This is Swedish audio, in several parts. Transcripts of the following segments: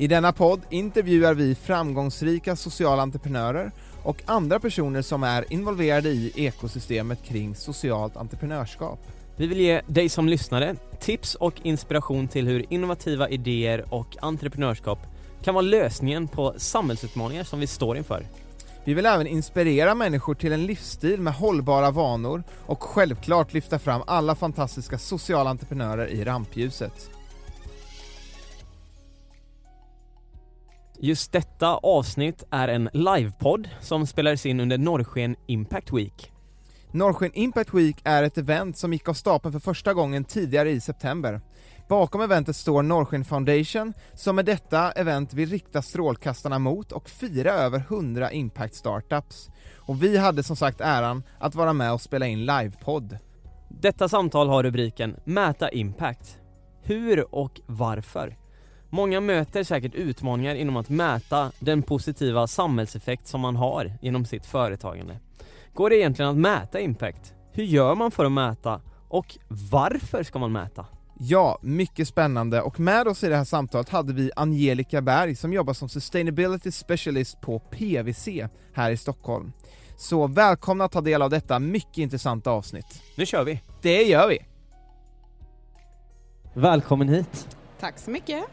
I denna podd intervjuar vi framgångsrika sociala entreprenörer och andra personer som är involverade i ekosystemet kring socialt entreprenörskap. Vi vill ge dig som lyssnare tips och inspiration till hur innovativa idéer och entreprenörskap kan vara lösningen på samhällsutmaningar som vi står inför. Vi vill även inspirera människor till en livsstil med hållbara vanor och självklart lyfta fram alla fantastiska sociala entreprenörer i rampljuset. Just detta avsnitt är en livepodd som spelades in under Norrsken Impact Week. Norrsken Impact Week är ett event som gick av stapeln för första gången tidigare i september. Bakom eventet står Norrsken Foundation, som med detta event vill rikta strålkastarna mot och fira över 100 impact startups. Och vi hade som sagt äran att vara med och spela in livepodd. Detta samtal har rubriken Mäta Impact. Hur och varför? Många möter säkert utmaningar inom att mäta den positiva samhällseffekt som man har genom sitt företagande. Går det egentligen att mäta impact? Hur gör man för att mäta? Och varför ska man mäta? Ja, mycket spännande och med oss i det här samtalet hade vi Angelica Berg som jobbar som Sustainability Specialist på PWC här i Stockholm. Så välkomna att ta del av detta mycket intressanta avsnitt. Nu kör vi! Det gör vi! Välkommen hit! Tack så mycket.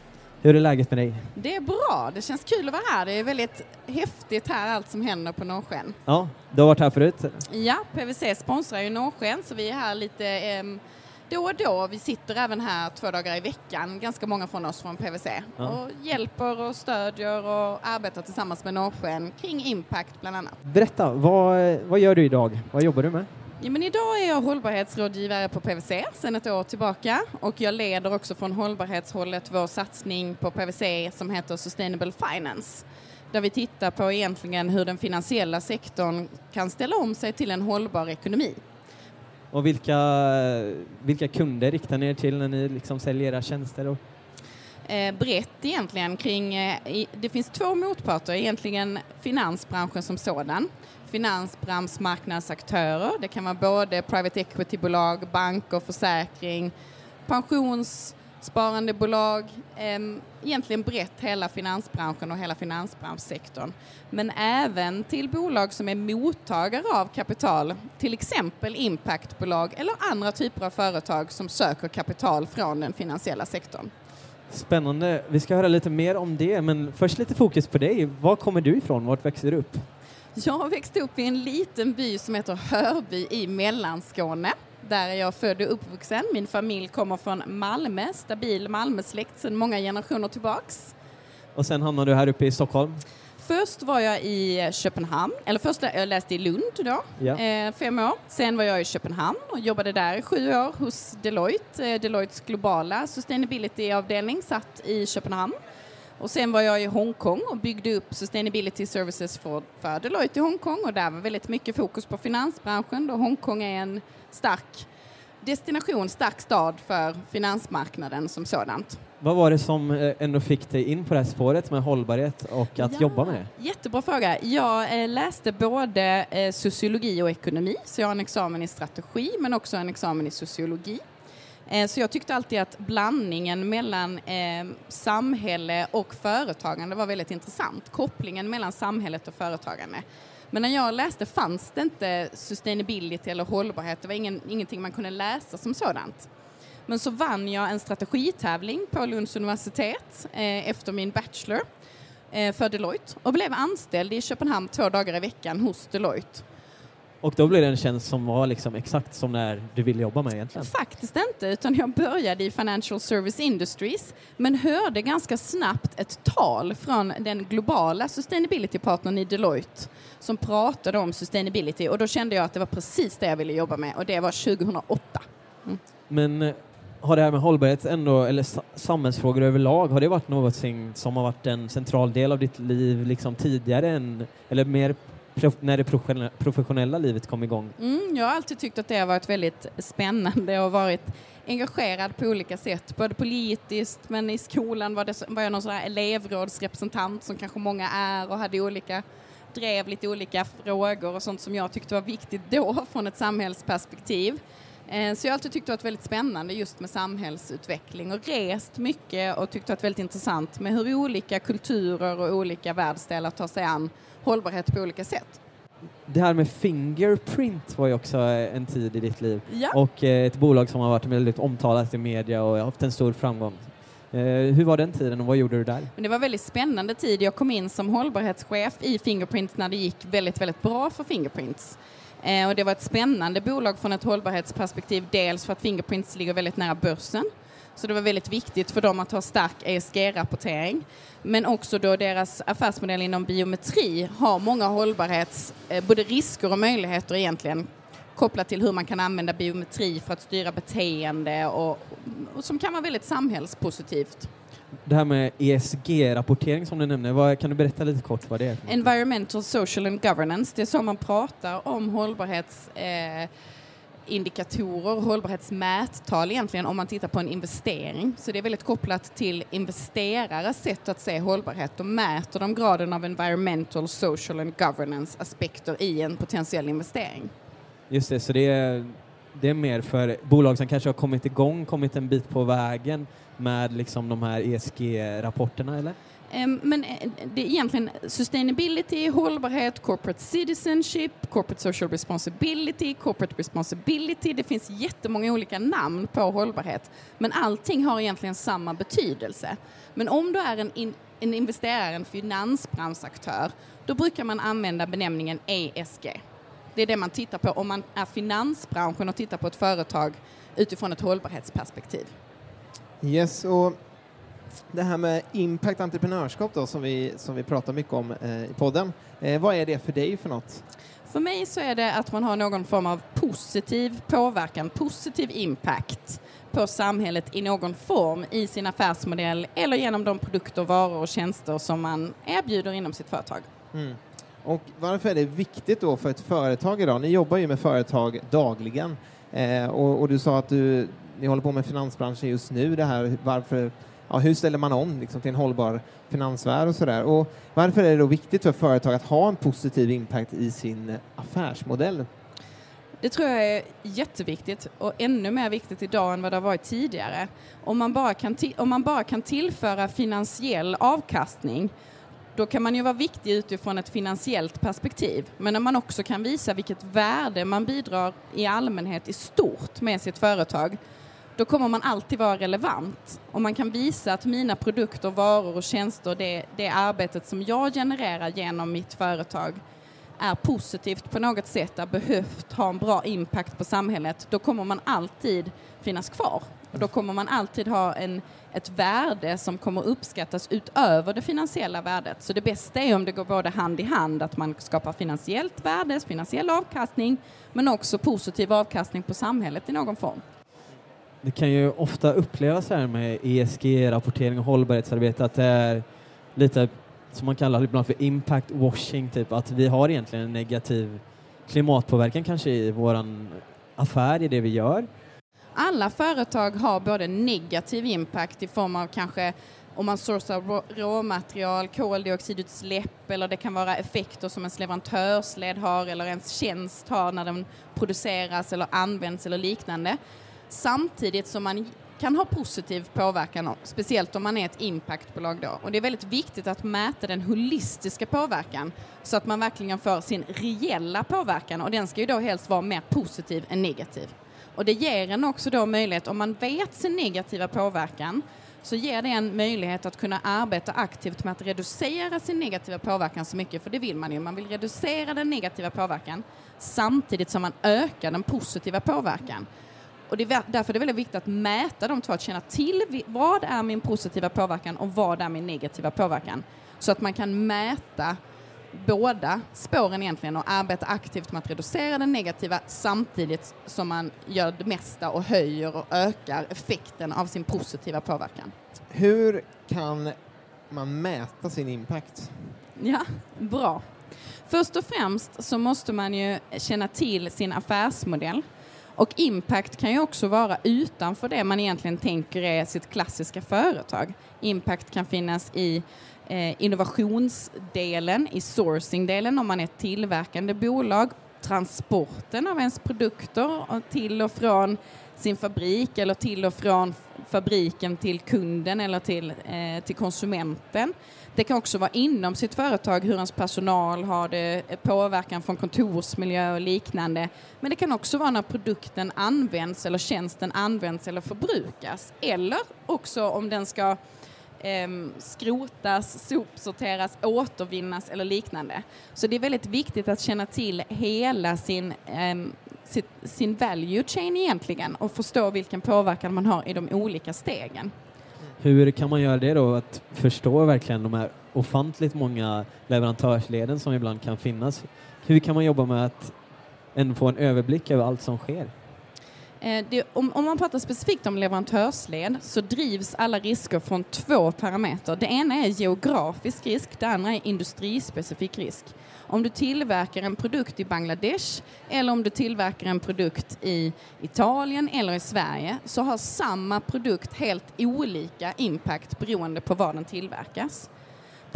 Hur är läget med dig? Det är bra, det känns kul att vara här. Det är väldigt häftigt här allt som händer på Norrsken. Ja, du har varit här förut? Ja, PWC sponsrar ju Norrsken så vi är här lite eh, då och då. Vi sitter även här två dagar i veckan, ganska många från oss från PWC Ja. och hjälper och stödjer och arbetar tillsammans med Norrsken kring impact bland annat. Berätta, vad, vad gör du idag? Vad jobbar du med? Ja, men idag är jag hållbarhetsrådgivare på PWC sedan ett år tillbaka och jag leder också från hållbarhetshållet vår satsning på PWC som heter Sustainable Finance där vi tittar på egentligen hur den finansiella sektorn kan ställa om sig till en hållbar ekonomi. Och vilka, vilka kunder riktar ni er till när ni liksom säljer era tjänster? Och, Eh, brett egentligen kring, eh, det finns två motparter, egentligen finansbranschen som sådan. Finansbranschmarknadsaktörer, det kan vara både private equity-bolag, banker, försäkring, pensionssparandebolag, egentligen brett hela finansbranschen och hela finansbranschsektorn. Men även till bolag som är mottagare av kapital, till exempel impactbolag eller andra typer av företag som söker kapital från den finansiella sektorn. spännande. Vi ska höra lite mer om det, men först lite fokus på dig. Var kommer du ifrån? Vart växer du upp? Jag växte upp i en liten by som heter Hörby i Mellanskåne. Där är jag född och uppvuxen. Min familj kommer från Malmö, stabil Malmösläkt sedan många generationer tillbaks. Och sen hamnar du här uppe i Stockholm. Först var jag i Köpenhamn, eller först jag läste i Lund då, Ja. eh, fem år. Sen var jag i Köpenhamn och jobbade där i sju år hos Deloitte. Eh, Deloittes globala sustainability-avdelning satt i Köpenhamn. Och sen var jag i Hongkong och byggde upp sustainability services för, för Deloitte i Hongkong och där var väldigt mycket fokus på finansbranschen då Hongkong är en stark destination, stark stad för finansmarknaden som sådant. Vad var det som eh, ändå fick dig in på det här spåret med hållbarhet och att Ja, jobba med det? Jättebra fråga. Jag eh, läste både eh, sociologi och ekonomi, så jag har en examen i strategi men också en examen i sociologi. Eh, så jag tyckte alltid att blandningen mellan eh, samhälle och företagande var väldigt intressant. Kopplingen mellan samhället och företagande. Men när jag läste fanns det inte sustainability eller hållbarhet. Det var ingen, ingenting man kunde läsa som sådant. Men så vann jag en strategitävling på Lunds universitet eh, efter min bachelor eh, för Deloitte och blev anställd i Köpenhamn två dagar i veckan hos Deloitte. Och då blev det en tjänst som var liksom exakt som när du ville jobba med egentligen. Faktiskt inte, utan jag började i Financial Service Industries men hörde ganska snabbt ett tal från den globala sustainability-partnern i Deloitte som pratade om sustainability och då kände jag att det var precis det jag ville jobba med och det var 2008. Men eh, har det här med hållbarhet ändå, eller sa- samhällsfrågor överlag, har det varit något som har varit en central del av ditt liv liksom tidigare än, eller mer när det professionella, livet kom igång? Mm, jag har alltid tyckt att det har varit väldigt spännande och varit engagerad på olika sätt, både politiskt men i skolan var, det, var jag någon sån här elevrådsrepresentant som kanske många är och hade olika drev lite olika frågor och sånt som jag tyckte var viktigt då från ett samhällsperspektiv. Eh, så jag har alltid tyckt det varit väldigt spännande just med samhällsutveckling och rest mycket och tyckt det varit väldigt intressant med hur olika kulturer och olika världsdelar tar sig an hållbarhet på olika sätt. Det här med Fingerprint var ju också eh, en tid i ditt liv Ja. och eh, ett bolag som har varit väldigt omtalat i media och haft en stor framgång. Eh, hur var den tiden och vad gjorde du där? Men det var en väldigt spännande tid. Jag kom in som hållbarhetschef i Fingerprints när det gick väldigt, väldigt bra för Fingerprints. Och det var ett spännande bolag från ett hållbarhetsperspektiv, dels för att Fingerprints ligger väldigt nära börsen. Så det var väldigt viktigt för dem att ha stark ESG-rapportering. Men också då deras affärsmodell inom biometri har många hållbarhets, eh, både risker och möjligheter egentligen kopplat till hur man kan använda biometri för att styra beteende och, och som kan vara väldigt samhällspositivt. Det här med ESG-rapportering som du nämnde, vad, kan du berätta lite kort vad det är? Environmental, social and governance, det är så man pratar om hållbarhets... Eh, indikatorer, hållbarhetsmättal egentligen om man tittar på en investering. Så det är väldigt kopplat till investerares sätt att se hållbarhet. Då mäter de graden av environmental, social and governance aspekter i en potentiell investering. Just det, så det är, det är mer för bolag som kanske har kommit igång, kommit en bit på vägen med liksom de här ESG-rapporterna, eller? Ehm, men eh, det är egentligen sustainability, hållbarhet, corporate citizenship, corporate social responsibility, corporate responsibility. Det finns jättemånga olika namn på hållbarhet. Men allting har egentligen samma betydelse. Men om du är en, in, en investerare, en finansbranschaktör, då brukar man använda benämningen ESG. Det är det man tittar på om man är finansbranschen och tittar på ett företag utifrån ett hållbarhetsperspektiv. Yes, och det här med impact entreprenörskap då som vi, som vi pratar mycket om eh, i podden. Eh, vad är det för dig för något? För mig så är det att man har någon form av positiv påverkan, positiv impact på samhället i någon form i sin affärsmodell eller genom de produkter, varor och tjänster som man erbjuder inom sitt företag. Mm. Och varför är det viktigt då för ett företag idag? Ni jobbar ju med företag dagligen eh, och, och du sa att du, ni håller på med finansbranschen just nu. Det här, varför, ja, hur ställer man om liksom, till en hållbar finansvärld och sådär? Och varför är det då viktigt för företag att ha en positiv impact i sin affärsmodell? Det tror jag är jätteviktigt och ännu mer viktigt idag än vad det har varit tidigare. Om man bara kan, om man bara kan tillföra finansiell avkastning då kan man ju vara viktig utifrån ett finansiellt perspektiv. Men när man också kan visa vilket värde man bidrar i allmänhet i stort med sitt företag då kommer man alltid vara relevant. Om man kan visa att mina produkter, varor och tjänster, det, det arbetet som jag genererar genom mitt företag är positivt på något sätt, är behövt, ha en bra impact på samhället, då kommer man alltid finnas kvar. Och då kommer man alltid ha en, ett värde som kommer uppskattas utöver det finansiella värdet. Så det bästa är om det går både hand i hand, att man skapar finansiellt värde, finansiell avkastning, men också positiv avkastning på samhället i någon form. Det kan ju ofta upplevas här med ESG-rapportering och hållbarhetsarbete att det är lite som man kallar det ibland för impact washing, typ att vi har egentligen en negativ klimatpåverkan kanske i våran affär, i det vi gör. Alla företag har både negativ impact i form av kanske om man sourcar råmaterial, koldioxidutsläpp eller det kan vara effekter som ens leverantörsled har eller ens tjänst har när den produceras eller används eller liknande. Samtidigt som man kan ha positiv påverkan, speciellt om man är ett impactbolag då. Och det är väldigt viktigt att mäta den holistiska påverkan så att man verkligen får sin reella påverkan och den ska ju då helst vara mer positiv än negativ. Och det ger en också då möjlighet, om man vet sin negativa påverkan, så ger det en möjlighet att kunna arbeta aktivt med att reducera sin negativa påverkan så mycket, för det vill man ju. Man vill reducera den negativa påverkan samtidigt som man ökar den positiva påverkan. Och det är därför är det väldigt viktigt att mäta de två, att känna till vad är min positiva påverkan och vad är min negativa påverkan. Så att man kan mäta båda spåren egentligen och arbeta aktivt med att reducera det negativa samtidigt som man gör det mesta och höjer och ökar effekten av sin positiva påverkan. Hur kan man mäta sin impact? Ja, bra. Först och främst så måste man ju känna till sin affärsmodell. Och impact kan ju också vara utanför det man egentligen tänker är sitt klassiska företag. Impact kan finnas i eh, innovationsdelen, i sourcingdelen om man är ett tillverkande bolag, transporten av ens produkter till och från sin fabrik eller till och från fabriken till kunden eller till, eh, till konsumenten. Det kan också vara inom sitt företag, hur ens personal har det, eh, påverkan från kontorsmiljö och liknande. Men det kan också vara när produkten används eller tjänsten används eller förbrukas. Eller också om den ska eh, skrotas, sopsorteras, återvinnas eller liknande. Så det är väldigt viktigt att känna till hela sin, eh, sitt, sin value chain egentligen och förstå vilken påverkan man har i de olika stegen. Hur kan man göra det då, att förstå verkligen de här ofantligt många leverantörsleden som ibland kan finnas? Hur kan man jobba med att få en överblick över allt som sker? Eh, det, om, om, man pratar specifikt om leverantörsled så drivs alla risker från två parametrar. Det ena är geografisk risk, det andra är industrispecifik risk. Om du tillverkar en produkt i Bangladesh eller om du tillverkar en produkt i Italien eller i Sverige så har samma produkt helt olika impact beroende på var den tillverkas.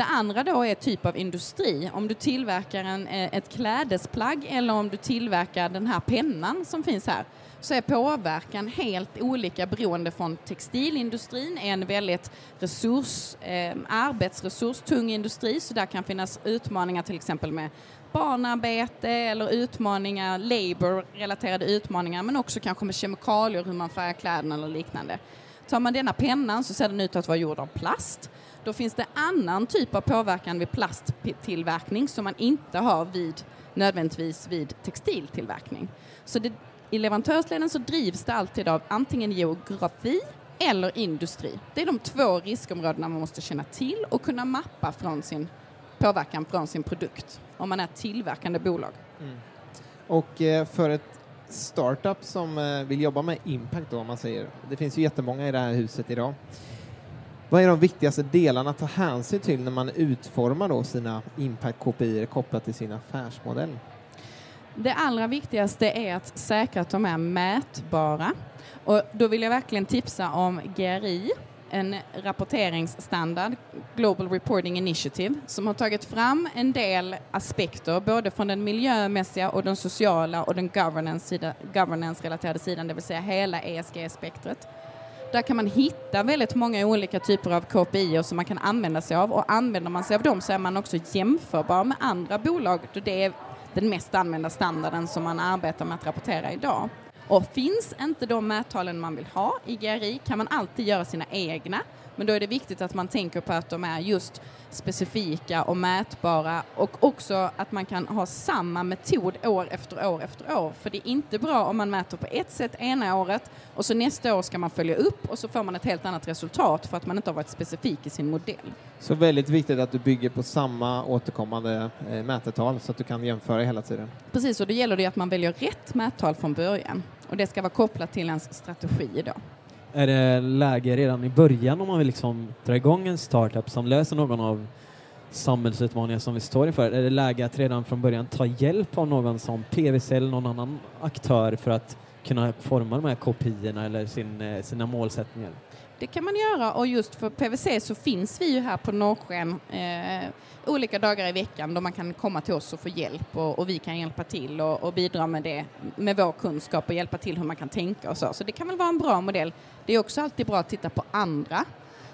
Det andra då är typ av industri. Om du tillverkar en, eh, ett klädesplagg eller om du tillverkar den här pennan som finns här så är påverkan helt olika beroende från textilindustrin, är en väldigt resurs, eh, arbetsresurstung industri så där kan finnas utmaningar till exempel med barnarbete eller utmaningar, labor-relaterade utmaningar men också kanske med kemikalier, hur man färgar kläderna eller liknande. Tar man denna pennan så ser den ut att vara gjord av plast. Då finns det annan typ av påverkan vid plasttillverkning som man inte har vid nödvändigtvis vid textiltillverkning. Så det, i leverantörsleden så drivs det alltid av antingen geografi eller industri. Det är de två riskområdena man måste känna till och kunna mappa från sin påverkan från sin produkt om man är ett tillverkande bolag. Mm. Och eh, för ett startup som eh, vill jobba med impact då, om man säger, det finns ju jättemånga i det här huset idag. Vad är de viktigaste delarna att ta hänsyn till när man utformar då sina impact-KPI kopplat till sin affärsmodell? Det allra viktigaste är att säkra att de är mätbara. Och då vill jag verkligen tipsa om GRI, en rapporteringsstandard, Global Reporting Initiative, som har tagit fram en del aspekter, både från den miljömässiga och den sociala och den governance-relaterade sidan, det vill säga hela ESG-spektret. Där kan man hitta väldigt många olika typer av KPI som man kan använda sig av och använder man sig av dem så är man också jämförbar med andra bolag då det är den mest använda standarden som man arbetar med att rapportera idag. Och finns inte de mättalen man vill ha i GRI kan man alltid göra sina egna men då är det viktigt att man tänker på att de är just specifika och mätbara och också att man kan ha samma metod år efter år efter år. För det är inte bra om man mäter på ett sätt ena året och så nästa år ska man följa upp och så får man ett helt annat resultat för att man inte har varit specifik i sin modell. Så väldigt viktigt att du bygger på samma återkommande eh, mätetal så att du kan jämföra hela tiden. Precis, och då gäller det att man väljer rätt mättal från början och det ska vara kopplat till ens strategi då. är det läge redan i början om man vill liksom dra igång en startup som löser någon av samhällsutmaningar som vi står inför? Är det läge att redan från början ta hjälp av någon som PVC eller någon annan aktör för att kunna forma de här kopiorna eller sin, eh, sina målsättningar? Det kan man göra och just för PVC så finns vi ju här på Norrsken eh, olika dagar i veckan då man kan komma till oss och få hjälp och, och vi kan hjälpa till och, och, bidra med det med vår kunskap och hjälpa till hur man kan tänka och så. Så det kan väl vara en bra modell. Det är också alltid bra att titta på andra.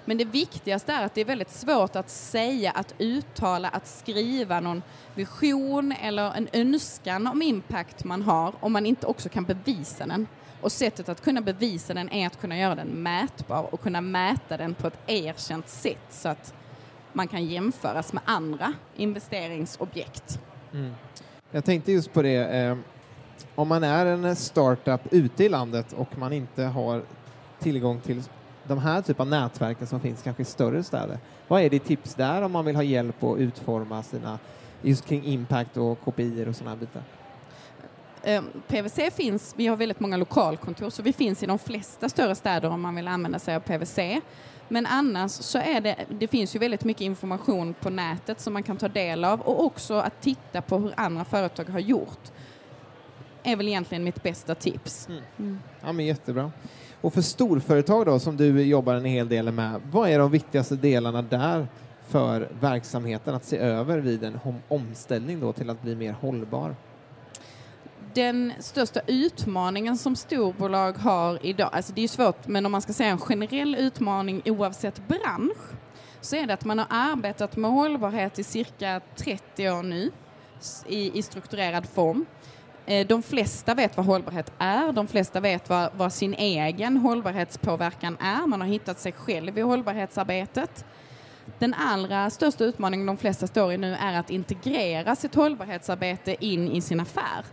Men det viktigaste är att det är väldigt svårt att säga, att uttala, att skriva någon vision eller en önskan om impact man har om man inte också kan bevisa den. Och sättet att kunna bevisa den är att kunna göra den mätbar och kunna mäta den på ett erkänt sätt så att man kan jämföras med andra investeringsobjekt. Mm. Jag tänkte just på det, eh, om man är en startup ute i landet och man inte har tillgång till de här typen av nätverken som finns kanske i större städer. Vad är ditt tips där om man vill ha hjälp att utforma sina just kring impact och KPI och sådana här bitar? Eh, PVC finns, vi har väldigt många lokalkontor så vi finns i de flesta större städer om man vill använda sig av PVC. Men annars så är det, det finns ju väldigt mycket information på nätet som man kan ta del av och också att titta på hur andra företag har gjort är väl egentligen mitt bästa tips. Mm. Ja, men jättebra. Och för storföretag då, som du jobbar en hel del med, vad är de viktigaste delarna där för verksamheten att se över vid en omställning då till att bli mer hållbar? Den största utmaningen som storbolag har idag, alltså det är svårt, men om man ska säga en generell utmaning oavsett bransch, så är det att man har arbetat med hållbarhet i cirka 30 år nu i, i strukturerad form. Eh, de flesta vet vad hållbarhet är, de flesta vet vad, vad, sin egen hållbarhetspåverkan är. Man har hittat sig själv i hållbarhetsarbetet. Den allra största utmaningen de flesta står i nu är att integrera sitt hållbarhetsarbete in i sin affär.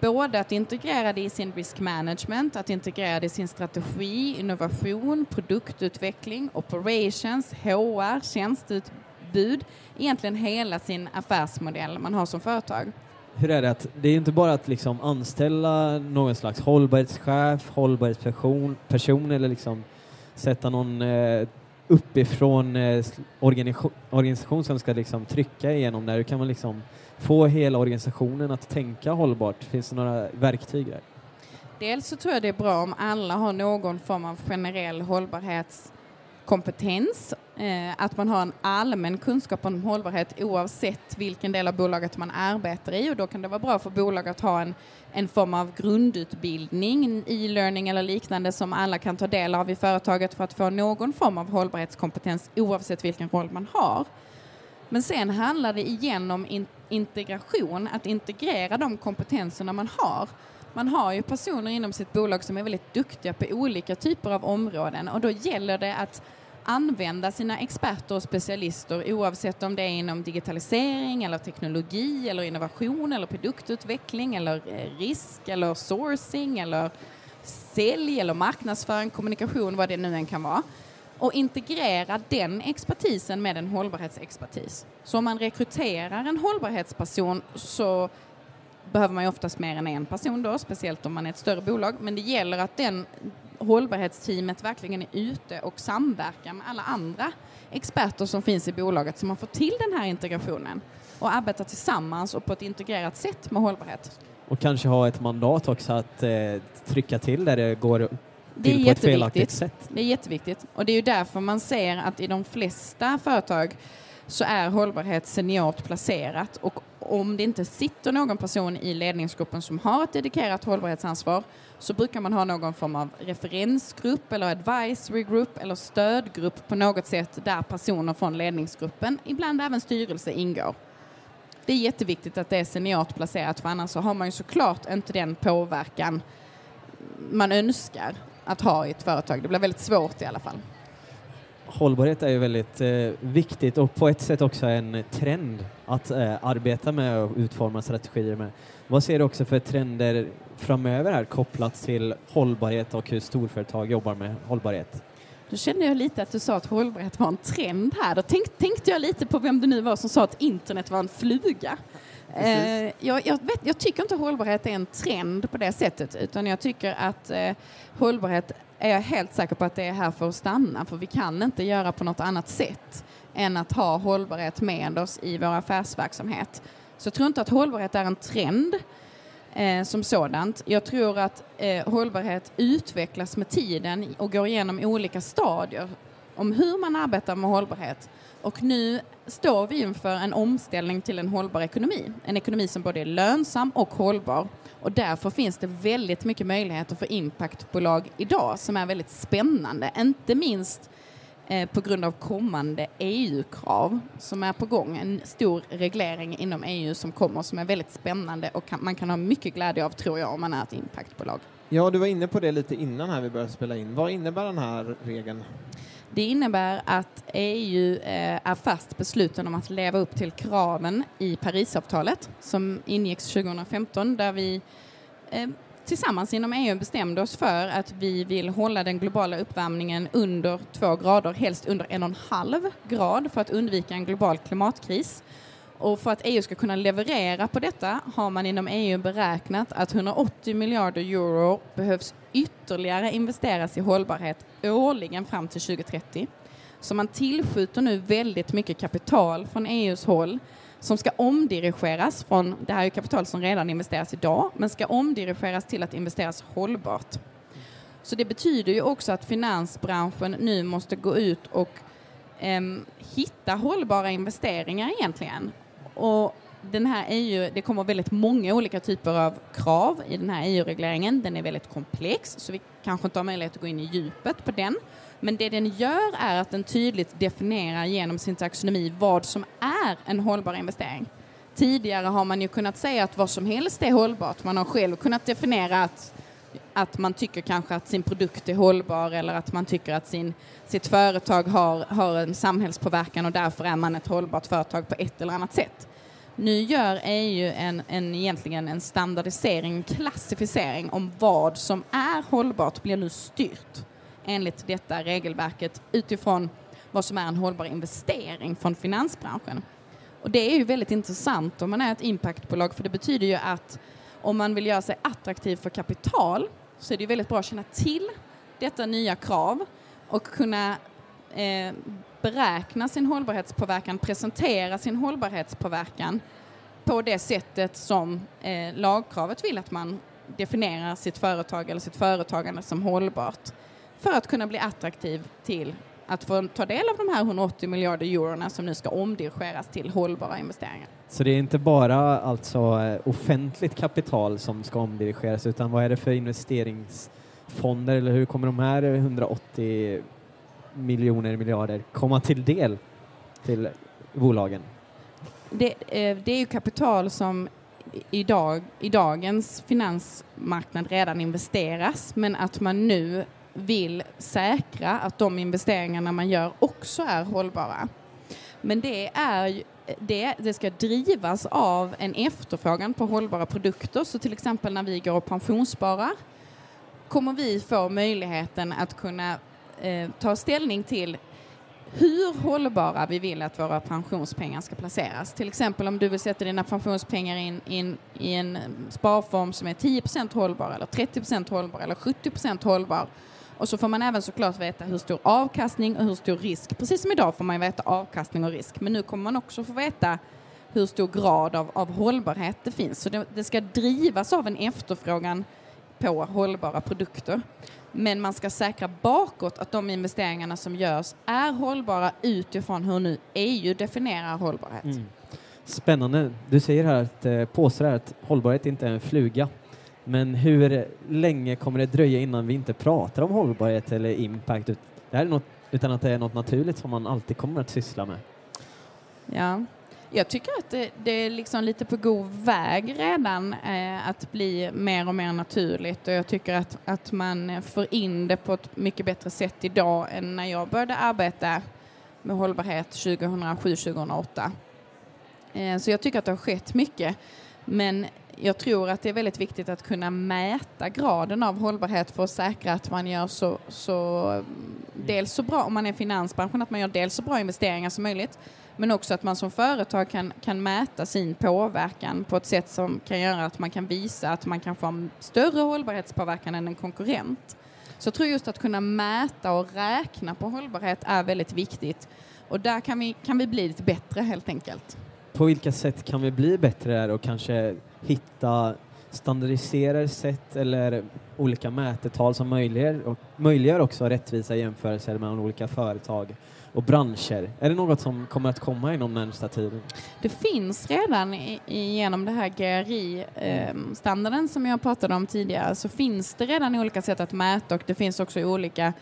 Både att integrera det i sin risk management, att integrera det i sin strategi, innovation, produktutveckling, operations, HR, tjänsteutbud, egentligen hela sin affärsmodell man har som företag hur är det att det är inte bara att liksom anställa någon slags hållbarhetschef, hållbarhetsperson person eller liksom sätta någon eh, uppifrån eh, organisation, organisation som ska liksom trycka igenom det. Hur kan man liksom få hela organisationen att tänka hållbart? Finns det några verktyg där? Dels så tror jag det är bra om alla har någon form av generell hållbarhets kompetens, eh, att man har en allmän kunskap om hållbarhet oavsett vilken del av bolaget man arbetar i och då kan det vara bra för bolag att ha en, en form av grundutbildning, e-learning eller liknande som alla kan ta del av i företaget för att få någon form av hållbarhetskompetens oavsett vilken roll man har. Men sen handlar det igen om in integration, att integrera de kompetenserna man har. Man har ju personer inom sitt bolag som är väldigt duktiga på olika typer av områden och då gäller det att använda sina experter och specialister oavsett om det är inom digitalisering eller teknologi eller innovation eller produktutveckling eller eh, risk eller sourcing eller sälj eller marknadsföring, kommunikation, vad det nu än kan vara och integrera den expertisen med en hållbarhetsexpertis. Så om man rekryterar en hållbarhetsperson så behöver man ju oftast mer än en person då, speciellt om man är ett större bolag. Men det gäller att den hållbarhetsteamet verkligen är ute och samverkar med alla andra experter som finns i bolaget så man får till den här integrationen och arbetar tillsammans och på ett integrerat sätt med hållbarhet. Och kanske ha ett mandat också att eh, trycka till där det går ett felaktigt sätt. Det är jätteviktigt och det är ju därför man ser att i de flesta företag så är hållbarhet seniort placerat och om det inte sitter någon person i ledningsgruppen som har ett dedikerat hållbarhetsansvar så brukar man ha någon form av referensgrupp eller advisory group eller stödgrupp på något sätt där personer från ledningsgruppen, ibland även styrelse, ingår. Det är jätteviktigt att det är seniort placerat för annars så har man ju såklart inte den påverkan man önskar att ha i ett företag. Det blir väldigt svårt i alla fall hållbarhet är ju väldigt eh, viktigt och på ett sätt också en trend att eh, arbeta med och utforma strategier med. Vad ser du också för trender framöver här kopplat till hållbarhet och hur storföretag jobbar med hållbarhet? Då kände jag lite att du sa att hållbarhet var en trend här. Då tänk, tänkte jag lite på vem det nu var som sa att internet var en fluga. Eh, jag, jag, vet, jag, tycker inte hållbarhet är en trend på det sättet utan jag tycker att eh, hållbarhet är jag helt säker på att det är här för att stanna för vi kan inte göra på något annat sätt än att ha hållbarhet med oss i vår affärsverksamhet. Så jag tror inte att hållbarhet är en trend eh, som sådant. Jag tror att eh, hållbarhet utvecklas med tiden och går igenom olika stadier om hur man arbetar med hållbarhet. Och nu står vi inför en omställning till en hållbar ekonomi. En ekonomi som både är lönsam och hållbar. Och därför finns det väldigt mycket möjligheter för impactbolag idag som är väldigt spännande. Inte minst eh, på grund av kommande EU-krav som är på gång. En stor reglering inom EU som kommer som är väldigt spännande och kan, man kan ha mycket glädje av tror jag om man är ett impactbolag. Ja, du var inne på det lite innan här vi började spela in. Vad innebär den här regeln? Det innebär att EU eh, är fast besluten om att leva upp till kraven i Parisavtalet som ingicks 2015 där vi eh, tillsammans inom EU bestämde oss för att vi vill hålla den globala uppvärmningen under två grader, helst under en och en halv grad för att undvika en global klimatkris. Och för att EU ska kunna leverera på detta har man inom EU beräknat att 180 miljarder euro behövs ytterligare investeras i hållbarhet årligen fram till 2030. Så man tillskjuter nu väldigt mycket kapital från EUs håll som ska omdirigeras från, det här är kapital som redan investeras idag, men ska omdirigeras till att investeras hållbart. Så det betyder ju också att finansbranschen nu måste gå ut och eh, hitta hållbara investeringar egentligen. Och den här EU, det kommer väldigt många olika typer av krav i den här EU-regleringen. Den är väldigt komplex, så vi kanske inte har möjlighet att gå in i djupet på den. Men det den gör är att den tydligt definierar genom sin taxonomi vad som är en hållbar investering. Tidigare har man ju kunnat säga att vad som helst är hållbart. Man har själv kunnat definiera att, att man tycker kanske att sin produkt är hållbar eller att man tycker att sin, sitt företag har, har en samhällspåverkan och därför är man ett hållbart företag på ett eller annat sätt. Nu gör EU en, en, egentligen en standardisering, klassificering om vad som är hållbart blir nu styrt enligt detta regelverket utifrån vad som är en hållbar investering från finansbranschen. Och det är ju väldigt intressant om man är ett impactbolag för det betyder ju att om man vill göra sig attraktiv för kapital så är det väldigt bra att känna till detta nya krav och kunna eh, beräkna sin hållbarhetspåverkan, presentera sin hållbarhetspåverkan på det sättet som eh, lagkravet vill att man definierar sitt företag eller sitt företagande som hållbart för att kunna bli attraktiv till att få ta del av de här 180 miljarder eurona som nu ska omdirigeras till hållbara investeringar. Så det är inte bara alltså eh, offentligt kapital som ska omdirigeras utan vad är det för investeringsfonder eller hur kommer de här 180 miljoner miljarder komma till del till bolagen? Det, eh, det är ju kapital som idag, i dagens finansmarknad redan investeras men att man nu vill säkra att de investeringarna man gör också är hållbara. Men det, är, det, det ska drivas av en efterfrågan på hållbara produkter. Så till exempel när vi går och pensionssparar kommer vi få möjligheten att kunna eh, ta ställning till hur hållbara vi vill att våra pensionspengar ska placeras. Till exempel om du vill sätta dina pensionspengar in, in i en sparform som är 10 hållbar eller 30% hållbar eller 70% hållbar och så får man även såklart veta hur stor avkastning och hur stor risk. Precis som idag får man veta avkastning och risk. Men nu kommer man också få veta hur stor grad av, av hållbarhet det finns. Så det, det ska drivas av en efterfrågan på hållbara produkter. Men man ska säkra bakåt att de investeringarna som görs är hållbara utifrån hur nu EU definierar hållbarhet. Mm. Spännande. Du säger här att, eh, påstår här att hållbarhet inte är en fluga. Men hur länge kommer det dröja innan vi inte pratar om hållbarhet eller impact? Det här är något, utan att det är något naturligt som man alltid kommer att syssla med. Ja, jag tycker att det, det är liksom lite på god väg redan eh, att bli mer och mer naturligt och jag tycker att, att man får in det på ett mycket bättre sätt idag än när jag började arbeta med hållbarhet 2007-2008. Eh, så jag tycker att det har skett mycket. Men jag tror att det är väldigt viktigt att kunna mäta graden av hållbarhet för att säkra att man gör så, så dels så bra, om man är finansbranschen, att man gör dels så bra investeringar som möjligt, men också att man som företag kan, kan mäta sin påverkan på ett sätt som kan göra att man kan visa att man kan få en större hållbarhetspåverkan än en konkurrent. Så jag tror just att kunna mäta och räkna på hållbarhet är väldigt viktigt. Och där kan vi, kan vi bli lite bättre helt enkelt. På vilka sätt kan vi bli bättre där och kanske hitta standardiserade sätt eller olika mätetal som möjliggör, och möjliggör också rättvisa jämförelser mellan olika företag och branscher. Är det något som kommer att komma inom närmsta tiden? Det finns redan i, genom det här GRI-standarden ehm, eh, som jag pratade om tidigare så finns det redan olika sätt att mäta och det finns också olika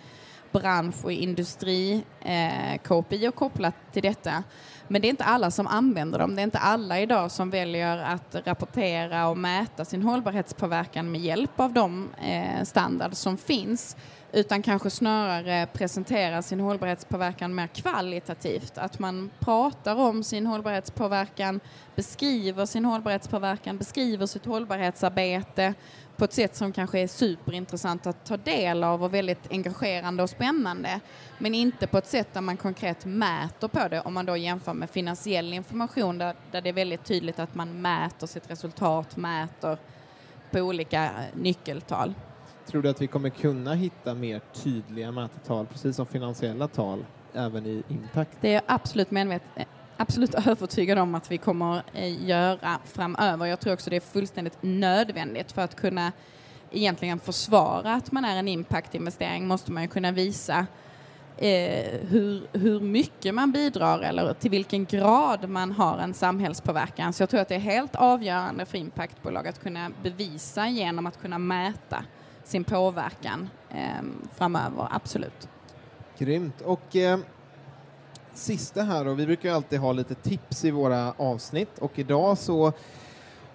bransch och industri-KPI eh, kopplat till detta. Men det är inte alla som använder dem. Det är inte alla idag som väljer att rapportera och mäta sin hållbarhetspåverkan med hjälp av de eh, standard som finns utan kanske snarare presentera sin hållbarhetspåverkan mer kvalitativt. Att man pratar om sin hållbarhetspåverkan, beskriver sin hållbarhetspåverkan, beskriver sitt hållbarhetsarbete på ett sätt som kanske är superintressant att ta del av och väldigt engagerande och spännande. Men inte på ett sätt där man konkret mäter på det om man då jämför med finansiell information där, där det är väldigt tydligt att man mäter sitt resultat, mäter på olika nyckeltal. Tror du att vi kommer kunna hitta mer tydliga mätetal, precis som finansiella tal, även i impact? Det är jag absolut medveten absolut övertygad om att vi kommer eh, göra framöver. Jag tror också det är fullständigt nödvändigt för att kunna egentligen försvara att man är en impactinvestering måste man ju kunna visa eh, hur, hur mycket man bidrar eller till vilken grad man har en samhällspåverkan. Så jag tror att det är helt avgörande för impactbolag att kunna bevisa genom att kunna mäta sin påverkan eh, framöver, absolut. Grymt. Och eh, sista här och vi brukar alltid ha lite tips i våra avsnitt och idag så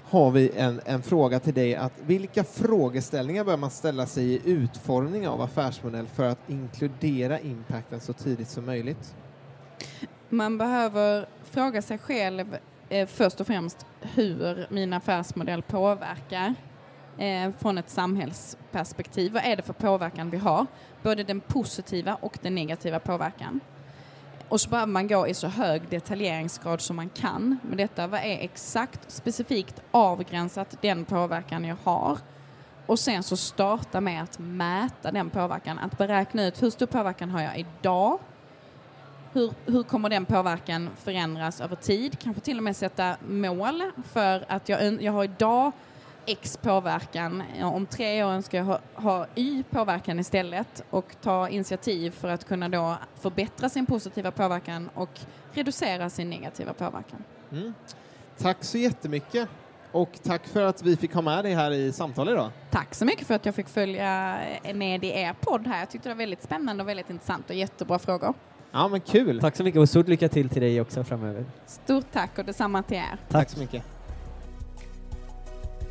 har vi en, en fråga till dig att vilka frågeställningar bör man ställa sig i utformning av affärsmodell för att inkludera impacten så tidigt som möjligt? Man behöver fråga sig själv eh, först och främst hur min affärsmodell påverkar eh, från ett samhällsperspektiv. Vad är det för påverkan vi har? Både den positiva och den negativa påverkan. Och så behöver man gå i så hög detaljeringsgrad som man kan med detta. Vad är exakt specifikt avgränsat den påverkan jag har? Och sen så starta med att mäta den påverkan. Att beräkna ut hur stor påverkan har jag idag? Hur, hur kommer den påverkan förändras över tid? Kanske till och med sätta mål för att jag, jag har idag X påverkan. Om tre år ska jag ha, ha Y påverkan istället och ta initiativ för att kunna då förbättra sin positiva påverkan och reducera sin negativa påverkan. Mm. Tack så jättemycket och tack för att vi fick ha med dig här i samtalet idag. Tack så mycket för att jag fick följa med i er podd här. Jag tyckte det var väldigt spännande och väldigt intressant och jättebra frågor. Ja men kul! Tack så mycket och stort lycka till till dig också framöver. Stort tack och detsamma till er. Tack, tack så mycket.